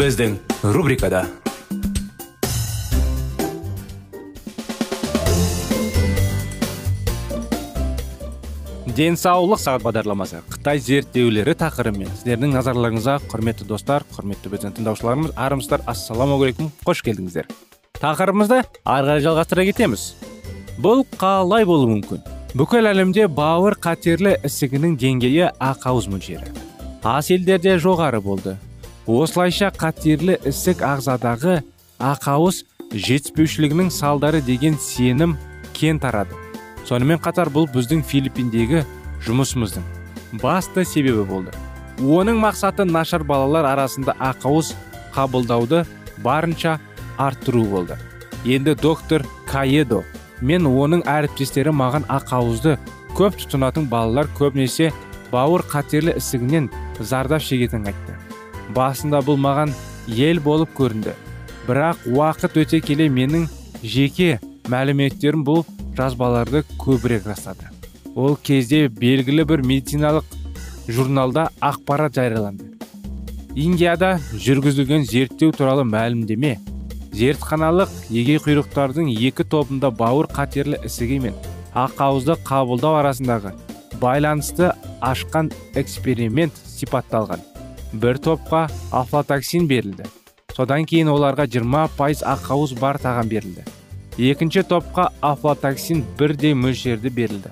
Біздің рубрикада денсаулық сағат бағдарламасы қытай зерттеулері тақырыбымен сіздердің назарларыңызға құрметті достар құрметті біздің тыңдаушыларымыз армысыздар ассалаумағалейкум қош келдіңіздер тақырыбымызды ары қарай жалғастыра кетеміз бұл қалай болуы мүмкін бүкіл әлемде бауыр қатерлі ісігінің деңгейі ақауыз мөлшері ас елдерде жоғары болды осылайша қатерлі ісік ағзадағы ақауыз жетіспеушілігінің салдары деген сенім кен тарады. Сонымен қатар бұл біздің филиппиндегі жұмысымыздың басты себебі болды. Оның мақсаты нашар балалар арасында ақауыз қабылдауды барынша арттыру болды. Енді доктор каедо мен оның әріптестері маған ақауызды көп тұтынатын балалар көбінесе бауыр қатерлі ісігінен зардап шегетінін айтты. Басында бұл маған ел болып көрінді. Бірақ уақыт өте келе менің жеке мәліметтерім бұл жазбаларды көбірек растады. Ол кезде белгілі бір медициналық журналда ақпарат жарияланды. Индияда жүргізілген зерттеу туралы мәлімдеме зертханалық егей құйрықтардың екі тобында бауыр қатерлі ісігі мен ақауызды қабылдау арасындағы байланысты ашқан эксперимент сипатталған. Бір топқа афлатоксин берілді содан кейін оларға 20 пайыз ақауыз бар тағам берілді екінші топқа афлатоксин бірдей мөлшерді берілді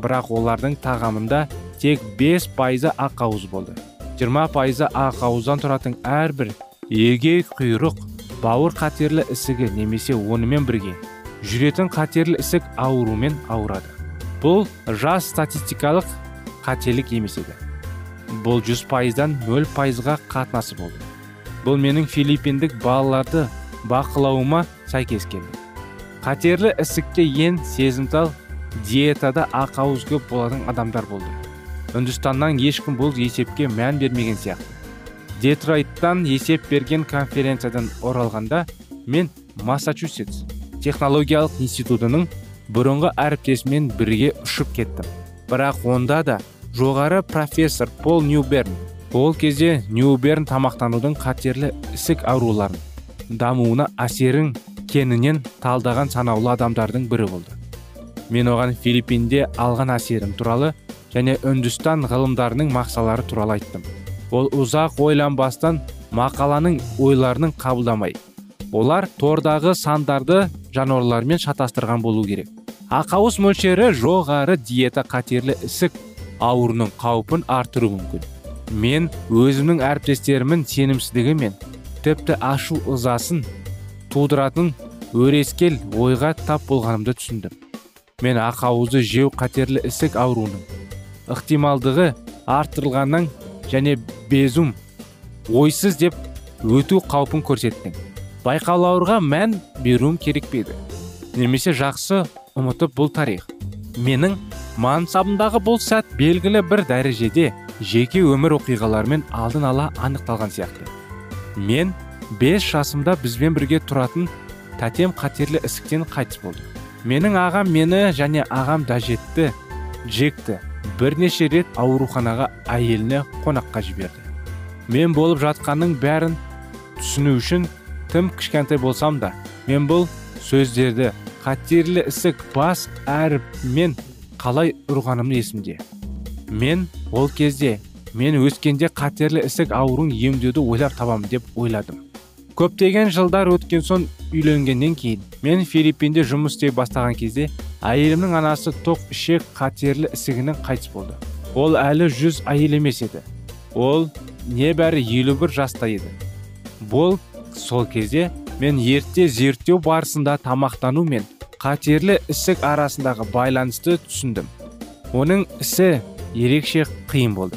бірақ олардың тағамында тек 5 пайызы ақауыз болды 20 пайызы ақауыздан тұратын әрбір егей құйрық бауыр қатерлі ісігі немесе онымен бірге жүретін қатерлі ісік аурумен ауырады бұл жас статистикалық қателік емес еді бұл 100 пайыздан 0 пайызға қатынасы болды. Бұл менің филиппиндік балаларды бақылауыма сәйкес келді. Қатерлі ісікке ең сезімтал диетада ақауыз көп болатын адамдар болды. Үндістаннан ешкім бұл есепке мән бермеген сияқты. Детройттан есеп берген конференциядан оралғанда мен массачусетс технологиялық институтының бұрынғы әріптесімен бірге ұшып кеттім. Бірақ онда да жоғары профессор пол ньюберн. Ол кезде ньюберн тамақтанудың қатерлі ісік ауруларын дамуына әсерін кеңінен талдаған санаулы адамдардың бірі болды. Мен оған филиппинде алған әсерім туралы және үндістан ғылымдарының мақсалары туралы айттым. Ол ұзақ ойланбастан мақаланың ойларының қабылдамай олар тордағы сандарды жануарлармен шатастырған болу керек. Ақауыз мөлшері жоғары диета қатерлі ісік ауруының қаупін арттыруы мүмкін. Мен өзімнің әріптестерімнің сенімсіздігі мен тіпті ашу ызасын тудыратын өрескел ойға тап болғанымды түсіндім. Мен ақауызды жеу қатерлі ісік ауруының ықтималдығы арттырылғаннан және безум ойсыз деп өту қаупін көрсеттің байқауларға мән беруім керек пе немесе жақсы ұмытып бұл тарих? Менің мансабымдағы бұл сәт белгілі бір дәрежеде жеке өмір оқиғаларымен алдын ала анықталған сияқты. Мен бес жасымда бізбен бірге тұратын тәтем қатерлі ісіктен қайтыс болды менің ағам мені және ағам дәжетті джекті бірнеше рет ауруханаға әйеліне қонаққа жіберді. Мен болып жатқанның бәрін түсіну үшін тым кішкентай болсам да мен бұл сөздерді қатерлі ісік бас әріпмен қалай ұрғаным есімде. Мен? Ол кезде мен өскенде қатерлі ісік ауруын емдеуді ойлап табамын деп ойладым. Көптеген жылдар өткен соң үйленгеннен кейін мен филиппинде жұмыс істей бастаған кезде әйелімнің анасы тоқ ішек қатерлі ісігінен қайтыс болды. Ол әлі жүз әйел емес еді. Ол небәрі елу бір жаста еді. Бұл сол кезде мен ерте зерттеу барысында тамақтану мен қатерлі ісік арасындағы байланысты түсіндім. Оның ісі ерекше қиын болды.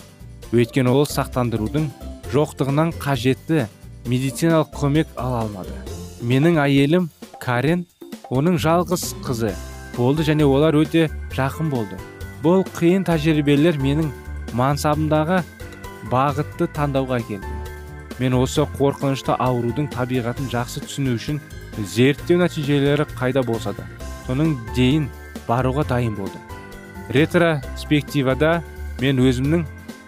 Өйткені ол сақтандырудың жоқтығынан қажетті медициналық көмек ала алмады. Менің әйелім карен оның жалғыз қызы болды және олар өте жақын болды. Бұл қиын тәжірибелер менің мансабымдағы бағытты таңдауға келді. Мен осы қорқынышты аурудың табиғатын жақсы түсіну үшін зерттеу нәтижелері қайда болса да соның дейін баруға дайын болдым ретроспективада мен өзімнің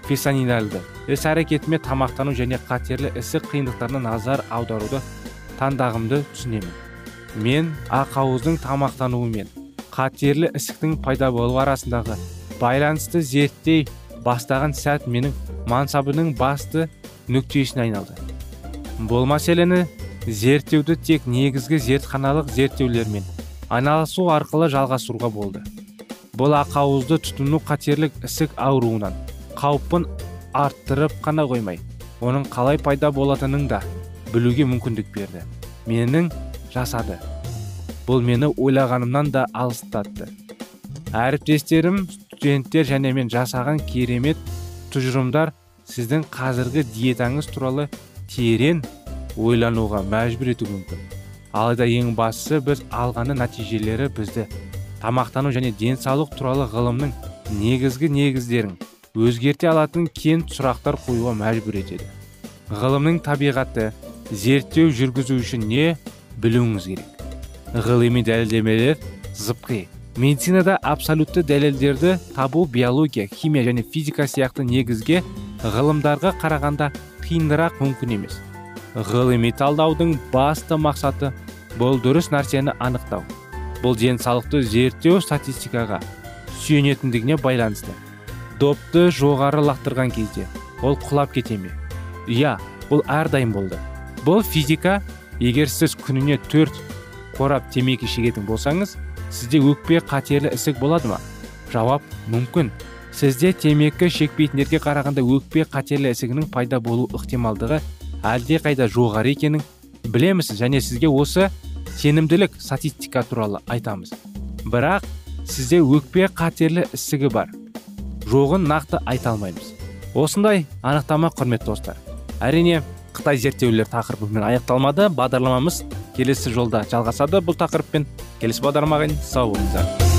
фесанинальды іс әрекетіме тамақтану және қатерлі ісік қиындықтарына назар аударуды таңдағымды түсінемін. Мен ақауыздың тамақтануы мен қатерлі ісіктің пайда болуы арасындағы байланысты зерттей бастаған сәт менің мансабының басты нүктесіне айналды. Бұл мәселені зерттеуді тек негізгі зертханалық зерттеулермен айналысу арқылы жалғастыруға болды. Бұл ақауызды тұтыну қатерлік ісік ауруынан қауіпін арттырып қана қоймай оның қалай пайда болатынын да білуге мүмкіндік берді. Менің жасады. Бұл мені ойлағанымнан да алыстатты. Әріптестерім студенттер және мен жасаған керемет тұжырымдар сіздің қазіргі диетаңыз туралы терең ойлануға мәжбүр етуі мүмкін алайда ең бастысы біз алғаны нәтижелері бізді тамақтану және денсаулық туралы ғылымның негізгі негіздерін өзгерте алатын кен сұрақтар қоюға мәжбүр етеді ғылымның табиғаты зерттеу жүргізу үшін не білуіңіз керек ғылыми дәлелдемелер зыпқи медицинада абсолютті дәлелдерді табу биология химия және физика сияқты негізге ғылымдарға қарағанда қиынырақ мүмкін емес ғылыми талдаудың басты мақсаты бұл дұрыс нәрсені анықтау. Бұл денсаулықты зерттеу статистикаға сүйенетіндігіне байланысты. Допты жоғары лақтырған кезде ол құлап кете ме? Иә бұл әрдайым болды. Бұл физика егер сіз күніне төрт қорап темекі шегетін болсаңыз сізде өкпе қатерлі ісік болады ма? Жауап мүмкін. Сізде темекі шекпейтіндерге қарағанда өкпе қатерлі ісігінің пайда болу ықтималдығы әлде қайда жоғары екенін білемісіз және сізге осы сенімділік статистика туралы айтамыз. Бірақ сізде өкпе қатерлі ісігі бар. Жоғын нақты айта алмаймыз. Осындай анықтама құрметті достар. Әрине қытай зерттеулер тақырыбымен аяқталмады. Бағдарламамыз келесі жолда жалғасады. Бұл тақырыппен келесі бағдарламаға дейін сау болыңыздар.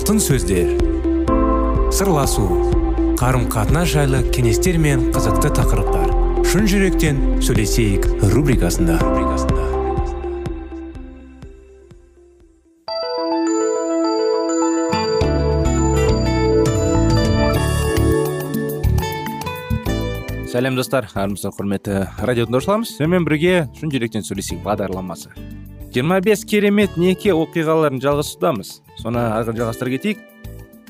Алтын сөздер. Сырласу қарым қатынас жайлы кеңестер мен қызықты тақырыптар. Шын жүректен сөйлесейік рубрикасында. Сәлем достар. Армысыздар құрметті радио тыңдаушыларымыз сіздермен бірге шын жүректен сөйлесейік бағдарламасы. 25 керемет неке оқиғаларын жалғасудамыз соны ары жалғастыра кетейік.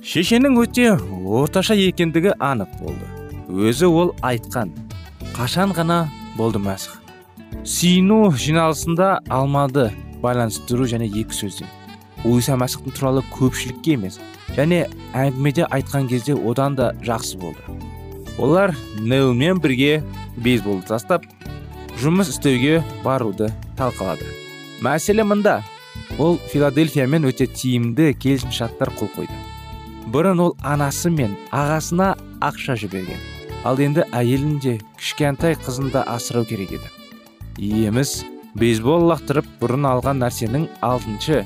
Шешенің өте орташа екендігі анық болды. Өзі ол айтқан. Қашан ғана болды мәсіх? Сүйіну жиналысында алмады байланыстыру және екі сөзден иса мәсіхтің туралы көпшілікке емес және әңгімеде айтқан кезде одан да жақсы болды. Олар нейлмен бірге бейсболды тастап жұмыс істеуге баруды талқылады. Мәселе мында. Ол филадельфиямен өте тиімді келісімшарттар қол қойды. Бұрын ол анасы мен ағасына ақша жіберген. Ал енді әйелін де кішкентай қызын да асырау керек еді. Иеміз бейсбол лақтырып бұрын алған нәрсенің алтыншы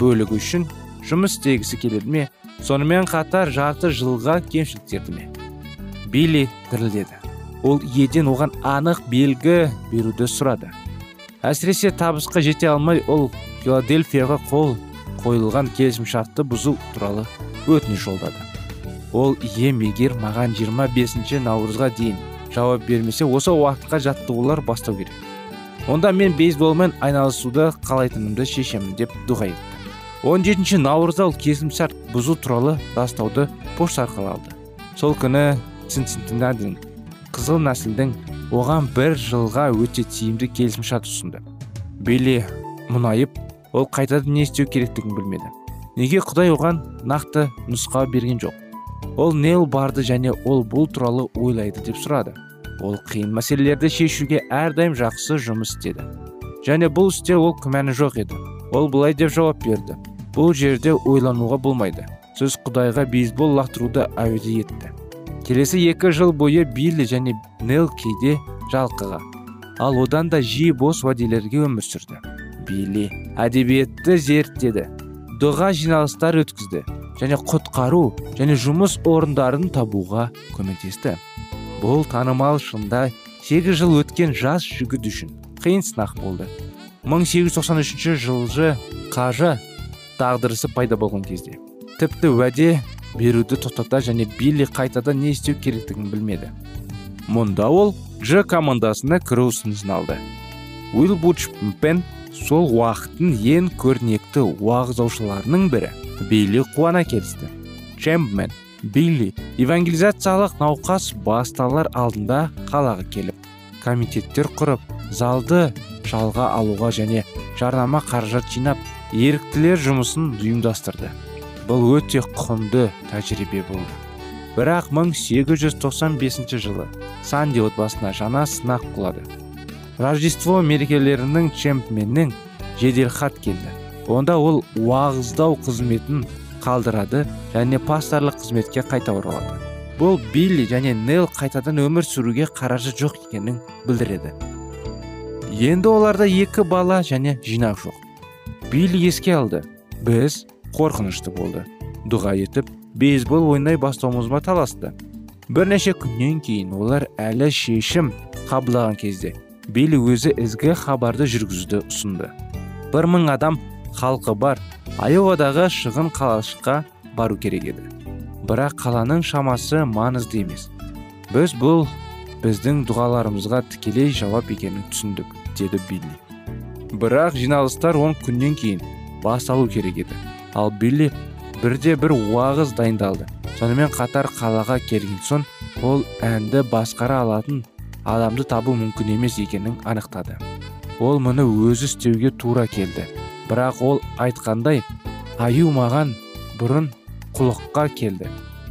бөлігі үшін жұмыс істегісі келеді ме? Сонымен қатар жарты жылға кемшіліктерді ме? Билли дірілдеді. Ол еден оған анық белгі беруді сұрады. Әсіресе табысқа жете алмай ол филадельфияға қол қойылған келісімшартты бұзу туралы өтініш жолдады. Ол ием егер маған 25 наурызға дейін жауап бермесе осы уақытқа жаттығулар бастау керек. Онда мен бейсболмен айналысуды қалайтынымды шешемін деп дұға етті. 17 наурызда ол келісімшарт бұзу туралы растауды пошта арқылы алды сол күні қызыл нәсілдің оған бір жылға өте тиімді келісімшарт ұсынды. Билли мұнайып ол қайтадан не істеу керектігін білмеді. Неге құдай оған нақты нұсқа берген жоқ? Ол нейл барды және ол бұл туралы ойлайды деп сұрады. Ол қиын мәселелерді шешуге әрдайым жақсы жұмыс істеді. Және бұл істе ол күмәні жоқ еді. Ол былай деп жауап берді. Бұл жерде ойлануға болмайды. Сіз құдайға бейсбол лақтыруды әуеде етті. Келесі екі жыл бойы билли және нел кейде жалқыға. Ал одан да жиі бос уәделерге өмір сүрді. Билли әдебиетті зерттеді дұға жиналыстар өткізді және құтқару және жұмыс орындарын табуға көмектесті. Бұл танымал шында сегіз жыл өткен жас жігіт үшін қиын сынақ болды. 1893 жылғы қажы тағдырысы пайда болған кезде. Тіпті уәде беруді тоқтата және билли қайтадан не істеу керектігін білмеді. Мұнда ол дж командасына кіру ұсынысын алды. Уилл пен сол уақыттың ең көрнекті уағыздаушыларының бірі. Билли қуана келісті. Чемпмен билли евангелизациялық науқас басталар алдында қалаға келіп комитеттер құрып залды жалға алуға және жарнама қаражат жинап еріктілер жұмысын ұйымдастырды. Бұл өте құнды тәжірибе болды. Бірақ 1895 жылы санди отбасына жаңа сынақ құлады. Рождество мерекелерінің чемпменнен жеделхат келді. Онда ол уағыздау қызметін қалдырады және пасторлық қызметке қайта оралады. Бұл билли және нел қайтадан өмір сүруге қаражат жоқ екенін білдіреді. Енді оларда екі бала және жинақ жоқ. Билли еске алды. Біз қорқынышты болды. Дұға етіп бейсбол ойнай бастауымызға таласты бірнеше күннен кейін олар әлі шешім қабылдаған кезде билли өзі ізгі хабарды жүргізуді ұсынды. Бір мың адам халқы бар айовадағы шығын қалашыққа бару керек еді. Бірақ қаланың шамасы маңызды емес. Біз бұл біздің дұғаларымызға тікелей жауап екенін түсіндік деді билли. Бірақ жиналыстар он күннен кейін басталу керек еді ал билли бірде бір уағыз дайындалды. Сонымен қатар қалаға келген соң ол әнді басқара алатын адамды табу мүмкін емес екенін анықтады. Ол мұны өзі істеуге тура келді. Бірақ ол айтқандай аю маған бұрын құлыққа келді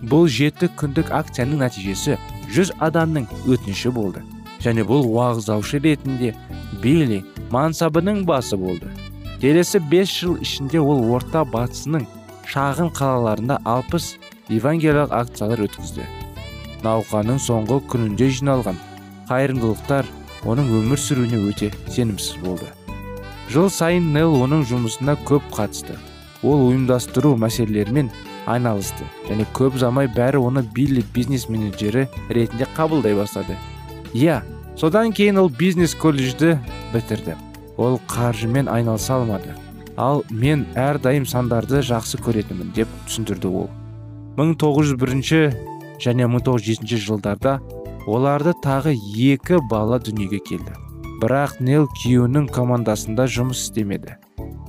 бұл жеті күндік акцияның нәтижесі жүз адамның өтініші болды. Және бұл уағыздаушы ретінде билли мансабының басы болды. Келесі бес жыл ішінде ол орта батысының шағын қалаларында алпыс евангелиялық акциялар өткізді. Науқанның соңғы күнінде жиналған қайырымдылықтар оның өмір сүруіне өте сенімсіз болды. Жыл сайын нел оның жұмысына көп қатысты. Ол ұйымдастыру мәселелерімен айналысты және көп ұзамай бәрі оны билли бизнес менеджері ретінде қабылдай бастады. Иә содан кейін ол бизнес колледжді бітірді. Ол қаржымен айналыса алмады. Ал мен әрдайым сандарды жақсы көретінмін деп түсіндірді ол. 1901 және 1907 жылдарда оларды тағы екі бала дүниеге келді. Бірақ нел күйеуінің командасында жұмыс істемеді.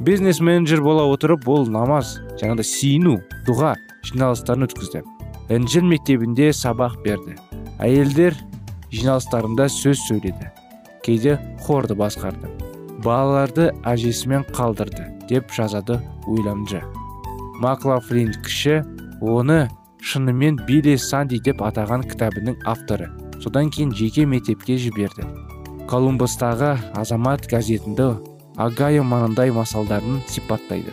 Бизнес менеджер бола отырып ол намаз жаңағыдай сиыну дұға жиналыстарын өткізді. Інжіл мектебінде сабақ берді. Әйелдер жиналыстарында сөз сөйледі. Кейде хорды басқарды. Балаларды әжесімен қалдырды деп жазады уильямджа маклафлин кіші оны шынымен билли санди деп атаған кітабының авторы. Содан кейін жеке мектепке жіберді. Колумбустағы азамат газетінде агайо маңындай масалдарын сипаттайды.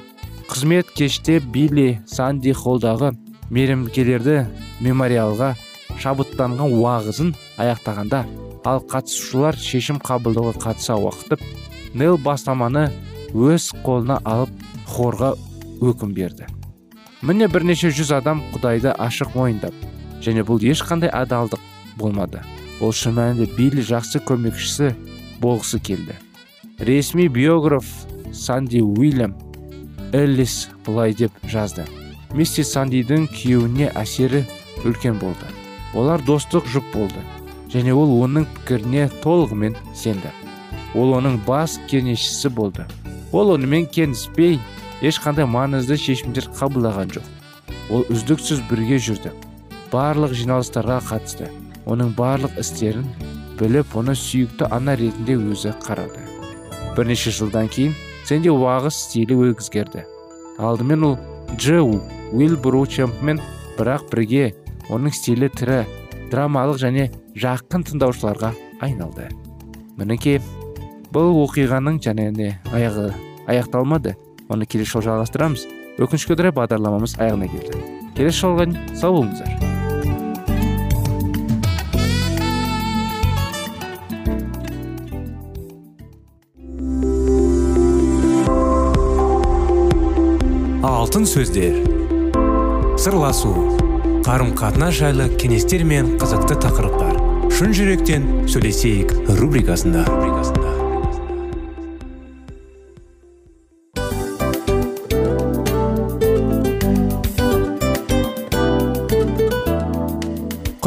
Қызмет кеште билли санди холдағы мейірімділерді мемориалға шабыттанған уағызын аяқтағанда ал қатысушылар шешім қабылдауға қатыса уақытып нел бастаманы өз қолына алып хорға өкім берді. Міне бірнеше жүз адам құдайды ашық мойындап және бұл ешқандай адалдық болмады. Ол шын мәнінде билли жақсы көмекшісі болғысы келді. Ресми биограф санди уильям эллис былай деп жазды. Миссис сандидің күйеуіне әсері үлкен болды. Олар достық жұп болды және ол оның пікіріне толығымен сенді. Ол оның бас кеңесшісі болды. Ол онымен келіспей ешқандай маңызды шешімдер қабылдаған жоқ. Ол үздіксіз бірге жүрді. Барлық жиналыстарға қатысты. Оның барлық істерін біліп оны сүйікті ана ретінде өзі қарады. Бірнеше жылдан кейін сенде уағыз стилі өзгерді. Алдымен ол джеу уилбру чемпмен бірақ бірге оның стилі тірі драмалық және жақын тыңдаушыларға айналды. Мінекей бұл оқиғаның және аяғы аяқталмады. Оны келесі жолы жалғастырамыз. Өкінішке орай бағдарламамыз аяғына келді. Келесі жолға сау болыңыздар. Алтын сөздер. Сырласу. Қарым қатынас жайлы кеңестер мен қызықты тақырыптар. Шын жүректен сөйлесейік рубрикасында.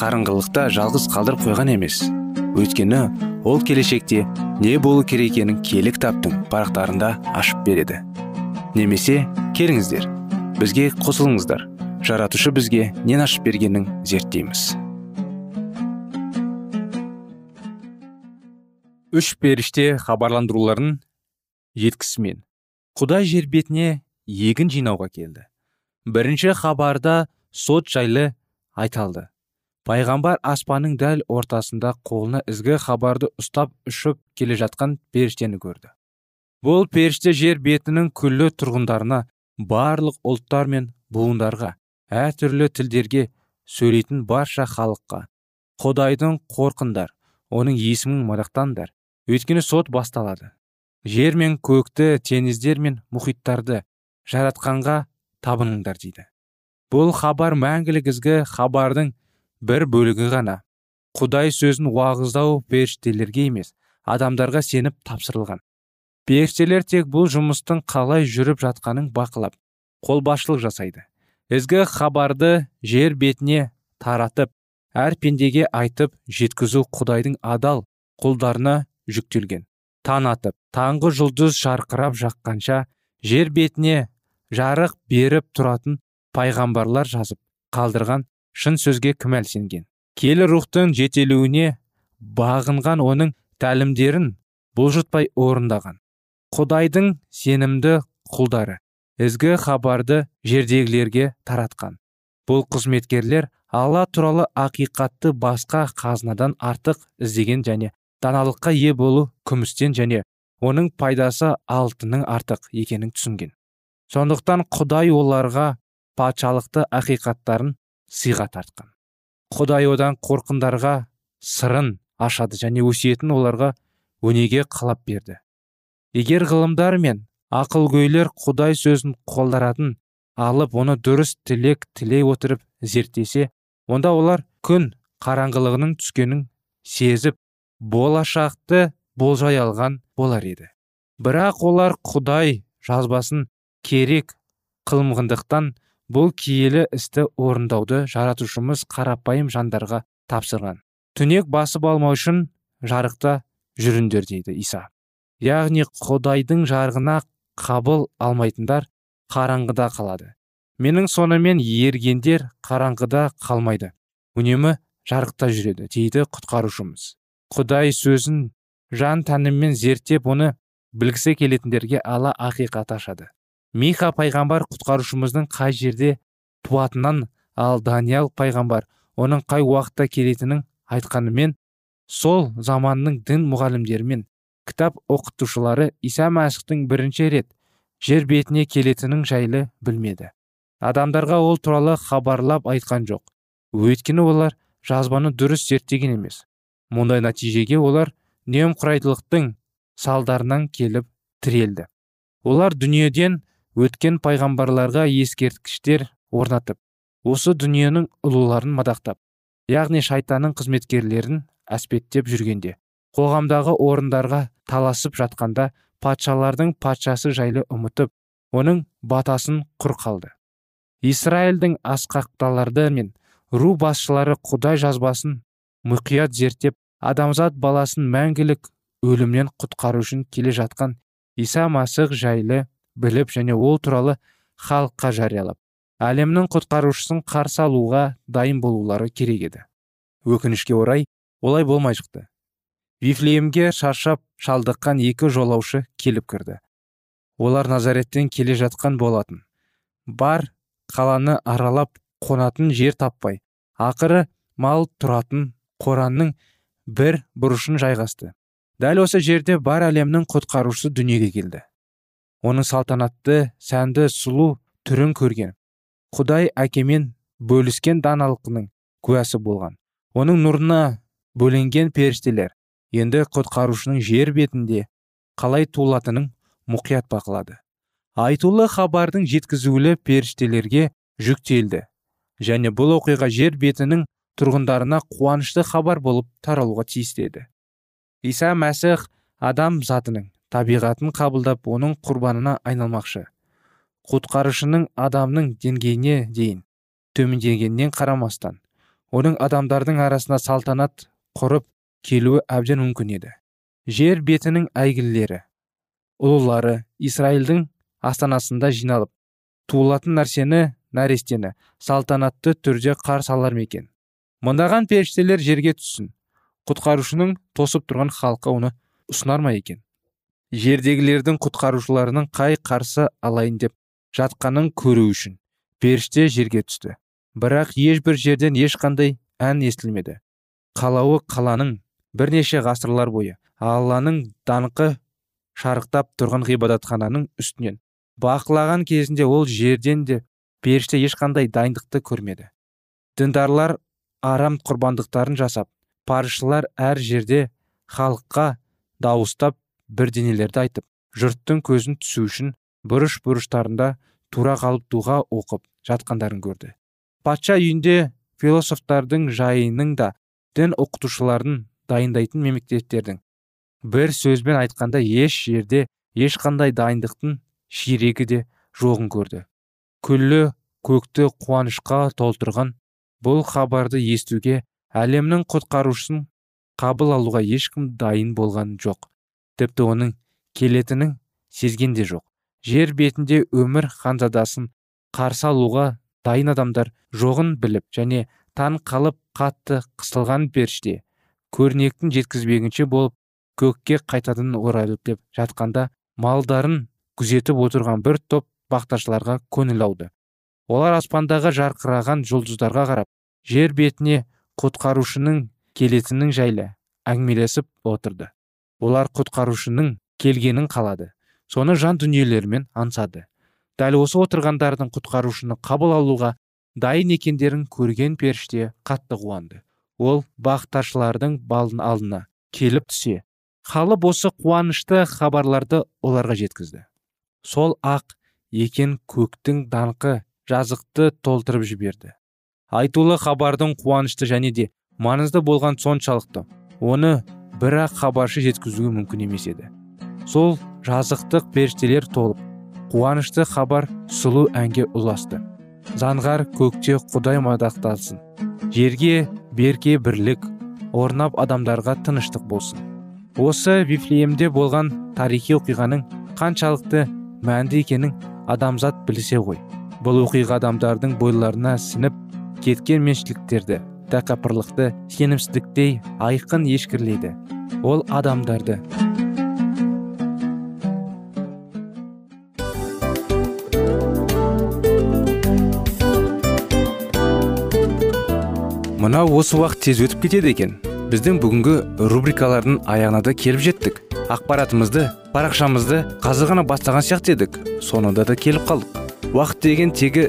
қарыңғылықта жалғыз қалдырып қойған емес. Өйткені ол келешекте не болу керек екенін кітаптың парақтарында ашып береді. Немесе келіңіздер бізге қосылыңыздар. Жаратушы бізге нен ашып бергенін зерттейміз. Үш періште хабарландыруларын жеткісімен құдай жер бетіне егін жинауға келді. Бірінші хабарда сот жайлы айталды пайғамбар аспанның дәл ортасында қолына ізгі хабарды ұстап ұшып келе жатқан періштені көрді. Бұл періште жер бетінің күллі тұрғындарына барлық ұлттар мен буындарға әртүрлі тілдерге сөйлейтін барша халыққа құдайдың қорқындар оның есімін мадақтаңдар өйткені сот басталады. Жер мен көкті теңіздер мен мұхиттарды жаратқанға табыныңдар дейді. Бұл хабар мәңгілік ізгі хабардың бір бөлігі ғана. Құдай сөзін уағыздау періштелерге емес адамдарға сеніп тапсырылған. Періштелер тек бұл жұмыстың қалай жүріп жатқанын бақылап қолбасшылық жасайды. Ізгі хабарды жер бетіне таратып әр пендеге айтып жеткізу құдайдың адал құлдарына жүктелген. Таң атып таңғы жұлдыз шарқырап жаққанша жер бетіне жарық беріп тұратын пайғамбарлар жазып қалдырған шын сөзге кім сенген келі рухтың жетелуіне бағынған оның тәлімдерін бұлжытпай орындаған. Құдайдың сенімді құлдары ізгі хабарды жердегілерге таратқан. Бұл қызметкерлер алла туралы ақиқатты басқа қазынадан артық іздеген және даналыққа ие болу күмістен және оның пайдасы алтынның артық екенін түсінген. Сондықтан құдай оларға патшалықты ақиқаттарын сыйға тартқан. Құдай одан қорқындарға сырын ашады және өсиетін оларға өнеге қалап берді. Егер ғылымдар мен ақылгөйлер құдай сөзін қолдаратын алып оны дұрыс тілек тілей отырып зерттесе онда олар күн қараңғылығының түскенін сезіп болашақты болжай алған болар еді. Бірақ олар құдай жазбасын керек қылмағандықтан бұл киелі істі орындауды жаратушымыз қарапайым жандарға тапсырған. Түнек басып алмау үшін жарықта жүріңдер дейді иса. Яғни құдайдың жарығына қабыл алмайтындар қараңғыда қалады. Менің сонымен ергендер қараңғыда қалмайды. Үнемі жарықта жүреді дейді құтқарушымыз. Құдай сөзін жан тәніммен зерттеп оны білгісі келетіндерге ала ақиқат ашады. Миха пайғамбар құтқарушымыздың қай жерде туатынын ал даниял пайғамбар оның қай уақытта келетінін айтқанымен сол заманның дін мұғалімдері мен кітап оқытушылары иса мәсіхтің бірінші рет жер бетіне келетінін жайлы білмеді. Адамдарға ол туралы хабарлап айтқан жоқ. Өйткені олар жазбаны дұрыс зерттеген емес. Мұндай нәтижеге олар немқұрайдылықтың салдарынан келіп тірелді. Олар дүниеден өткен пайғамбарларға ескерткіштер орнатып осы дүниенің ұлыларын мадақтап яғни шайтанның қызметкерлерін әспеттеп жүргенде қоғамдағы орындарға таласып жатқанда патшалардың патшасы жайлы ұмытып оның батасын құр қалды. Израильдің асқақталарды мен ру басшылары құдай жазбасын мұқият зерттеп адамзат баласын мәңгілік өлімнен құтқару үшін келе жатқан иса масық жайлы біліп және ол туралы халыққа жариялап әлемнің құтқарушысын қарсы алуға дайын болулары керек еді. Өкінішке орай олай болмай шықты. Вифлеемге шаршап шалдыққан екі жолаушы келіп кірді. Олар назареттен келе жатқан болатын. Бар қаланы аралап қонатын жер таппай ақыры мал тұратын қоранның бір бұрышын жайғасты. Дәл осы жерде бар әлемнің құтқарушысы дүниеге келді. Оның салтанатты сәнді сұлу түрін көрген. Құдай әкемен бөліскен даналықының куәсі болған. Оның нұрына бөленген періштелер енді құтқарушының жер бетінде қалай туылатынын мұқият бақылады. Айтулы хабардың жеткізулі періштелерге жүктелді. Және бұл оқиға жер бетінің тұрғындарына қуанышты хабар болып таралуға еді иса мәсіх адам затының табиғатын қабылдап оның құрбанына айналмақшы. Құтқарушының адамның деңгейіне дейін төмендегеннен қарамастан оның адамдардың арасына салтанат құрып келуі әбден мүмкін еді. Жер бетінің әйгілілері ұлылары израильдің астанасында жиналып туылатын нәрсені нәрестені салтанатты түрде қарсы алар ма екен? Мыңдаған періштелер жерге түссін. Құтқарушының тосып тұрған халыққа оны ұсынар ма екен? Жердегілердің құтқарушыларының қай қарсы алайын деп жатқанын көру үшін періште жерге түсті. Бірақ ешбір жерден ешқандай ән естілмеді. Қалауы қаланың бірнеше ғасырлар бойы алланың даңқы шарықтап тұрған ғибадатхананың үстінен бақылаған кезінде ол жерден де періште ешқандай дайындықты көрмеді. Діндарлар арам құрбандықтарын жасап парызшылар әр жерде халыққа дауыстап бірдеңелерді айтып жұрттың көзін түсу үшін бұрыш бұрыштарында тура қалып дұға оқып жатқандарын көрді. Патша үйінде философтардың жайының да дін оқытушыларын дайындайтын мемлекеттердің бір сөзбен айтқанда еш жерде ешқандай дайындықтың ширегі де жоғын көрді. Күллі көкті қуанышқа толтырған бұл хабарды естуге әлемнің құтқарушысын қабыл алуға ешкім дайын болған жоқ. Тіпті оның келетінін сезген де жоқ. Жер бетінде өмір ханзадасын қарсы алуға дайын адамдар жоғын біліп және таң қалып қатты қысылған періште көрнектің жеткізбегінше болып көкке қайтадан орайлып жатқанда малдарын күзетіп отырған бір топ бақташыларға көңіл ауды. Олар аспандағы жарқыраған жұлдыздарға қарап жер бетіне құтқарушының келетінін жайлы әңгімелесіп отырды. Олар құтқарушының келгенін қалады. Соны жан дүниелерімен аңсады. Дәл осы отырғандардың құтқарушыны қабыл алуға дайын екендерін көрген періште қатты қуанды. Ол бақташылардың балын алдына келіп түсе халып осы қуанышты хабарларды оларға жеткізді. Сол ақ екен көктің даңқы жазықты толтырып жіберді. Айтулы хабардың қуанышты және де маңызды болған соншалықты. Оны бір ақ хабаршы жеткізуі мүмкін емес еді. Сол жазықтық періштелер толып қуанышты хабар сұлу әнге ұласты. Заңғар көкте құдай мадақталсын жерге берке бірлік орнап адамдарға тыныштық болсын. Осы вифлеемде болған тарихи оқиғаның қаншалықты мәнді екенін адамзат білсе ғой. Бұл оқиға адамдардың бойларына сініп кеткен меншіліктерді тәкаппарлықты сенімсіздіктей айқын ешкірлейді. Ол адамдарды. Мынау осы уақыт тез өтіп кетеді екен. Біздің бүгінгі рубрикалардың аяғына да келіп жеттік. Ақпаратымызды парақшамызды қазір ғана бастаған сияқты едік. Соңында да келіп қалдық. Уақыт деген тегі